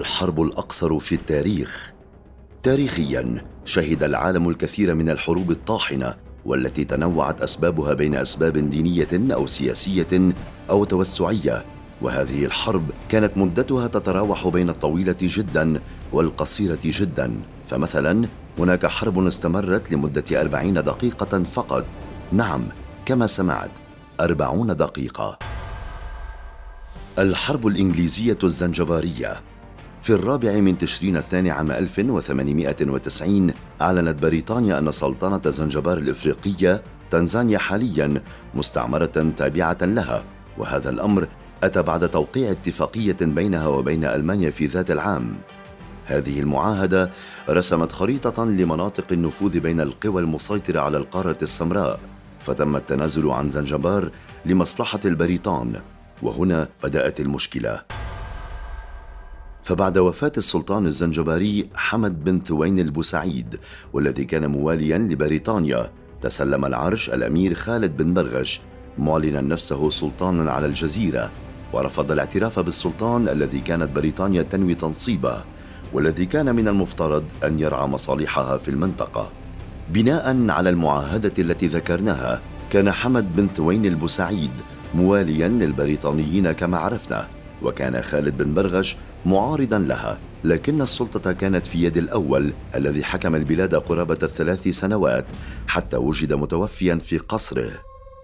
الحرب الأقصر في التاريخ. تاريخيا شهد العالم الكثير من الحروب الطاحنة والتي تنوعت أسبابها بين أسباب دينية أو سياسية أو توسعية. وهذه الحرب كانت مدتها تتراوح بين الطويلة جدا والقصيرة جدا. فمثلا هناك حرب استمرت لمدة أربعين دقيقة فقط. نعم كما سمعت أربعون دقيقة. الحرب الإنجليزية الزنجبارية. في الرابع من تشرين الثاني عام 1890 أعلنت بريطانيا أن سلطنة زنجبار الإفريقية تنزانيا حاليا مستعمرة تابعة لها وهذا الأمر أتى بعد توقيع اتفاقية بينها وبين ألمانيا في ذات العام. هذه المعاهدة رسمت خريطة لمناطق النفوذ بين القوى المسيطرة على القارة السمراء فتم التنازل عن زنجبار لمصلحة البريطان وهنا بدأت المشكلة. فبعد وفاة السلطان الزنجباري حمد بن ثوين البوسعيد والذي كان مواليا لبريطانيا تسلم العرش الأمير خالد بن برغش معلنا نفسه سلطانا على الجزيرة ورفض الاعتراف بالسلطان الذي كانت بريطانيا تنوي تنصيبه والذي كان من المفترض أن يرعى مصالحها في المنطقة. بناء على المعاهدة التي ذكرناها كان حمد بن ثوين البوسعيد مواليا للبريطانيين كما عرفنا وكان خالد بن برغش معارضا لها لكن السلطة كانت في يد الأول الذي حكم البلاد قرابة الثلاث سنوات حتى وجد متوفيا في قصره.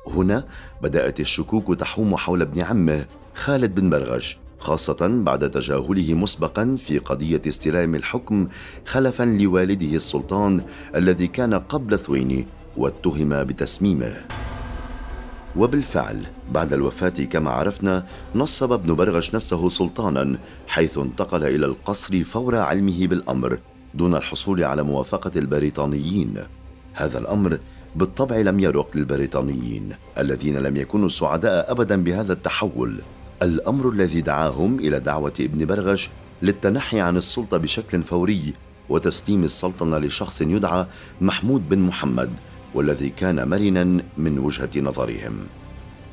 هنا بدأت الشكوك تحوم حول ابن عمه خالد بن برغش خاصة بعد تجاهله مسبقا في قضية استلام الحكم خلفا لوالده السلطان الذي كان قبل ثويني واتهم بتسميمه. وبالفعل بعد الوفاة كما عرفنا نصب ابن برغش نفسه سلطانا حيث انتقل إلى القصر فور علمه بالأمر دون الحصول على موافقة البريطانيين. هذا الأمر بالطبع لم يرق للبريطانيين الذين لم يكونوا سعداء أبدا بهذا التحول. الأمر الذي دعاهم إلى دعوة ابن برغش للتنحي عن السلطة بشكل فوري وتسليم السلطنة لشخص يدعى محمود بن محمد والذي كان مرنا من وجهة نظرهم.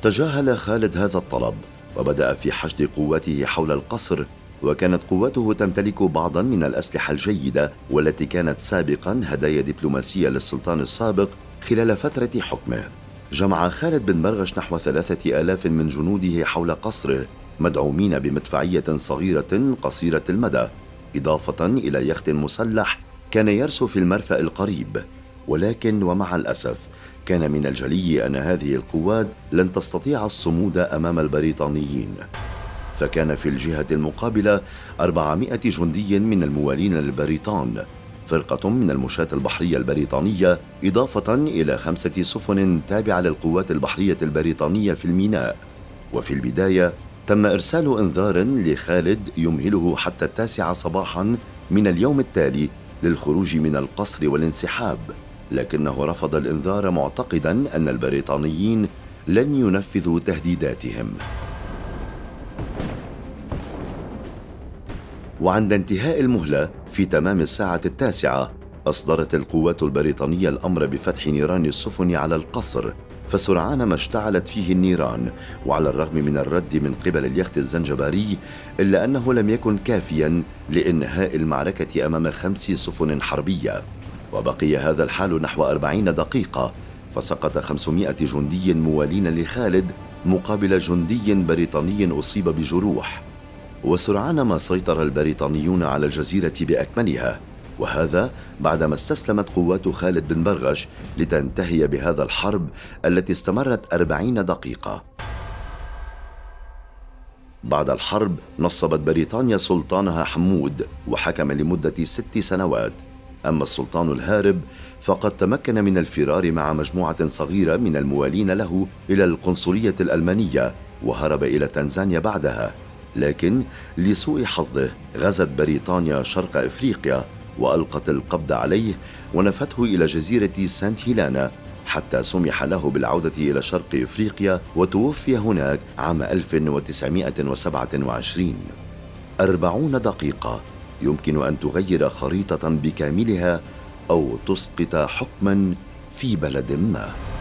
تجاهل خالد هذا الطلب وبدأ في حشد قواته حول القصر وكانت قواته تمتلك بعضا من الأسلحة الجيدة والتي كانت سابقا هدايا دبلوماسية للسلطان السابق خلال فترة حكمه. جمع خالد بن برغش نحو ثلاثة آلاف من جنوده حول قصره مدعومين بمدفعية صغيرة قصيرة المدى إضافة إلى يخت مسلح كان يرسو في المرفأ القريب. ولكن ومع الأسف كان من الجلي أن هذه القوات لن تستطيع الصمود أمام البريطانيين. فكان في الجهة المقابلة 400 جندي من الموالين للبريطان فرقة من المشاة البحرية البريطانية إضافة إلى خمسة سفن تابعة للقوات البحرية البريطانية في الميناء. وفي البداية تم إرسال إنذار لخالد يمهله حتى التاسعة صباحا من اليوم التالي للخروج من القصر والانسحاب. لكنه رفض الإنذار معتقدا أن البريطانيين لن ينفذوا تهديداتهم. وعند انتهاء المهلة في تمام الساعة التاسعة أصدرت القوات البريطانية الأمر بفتح نيران السفن على القصر فسرعان ما اشتعلت فيه النيران وعلى الرغم من الرد من قبل اليخت الزنجباري إلا أنه لم يكن كافيا لإنهاء المعركة أمام خمس سفن حربية. وبقي هذا الحال نحو أربعين دقيقة فسقط خمسمائة جندي موالين لخالد مقابل جندي بريطاني أصيب بجروح. وسرعان ما سيطر البريطانيون على الجزيرة بأكملها وهذا بعدما استسلمت قوات خالد بن برغش لتنتهي بهذا الحرب التي استمرت أربعين دقيقة. بعد الحرب نصبت بريطانيا سلطانها حمود وحكم لمدة ست سنوات. أما السلطان الهارب فقد تمكن من الفرار مع مجموعة صغيرة من الموالين له إلى القنصلية الألمانية وهرب إلى تنزانيا بعدها. لكن لسوء حظه غزت بريطانيا شرق إفريقيا وألقت القبض عليه ونفته إلى جزيرة سانت هيلانا حتى سمح له بالعودة إلى شرق إفريقيا وتوفي هناك عام 1927 أربعون دقيقة. يمكن أن تغير خريطة بكاملها أو تسقط حكما في بلد ما.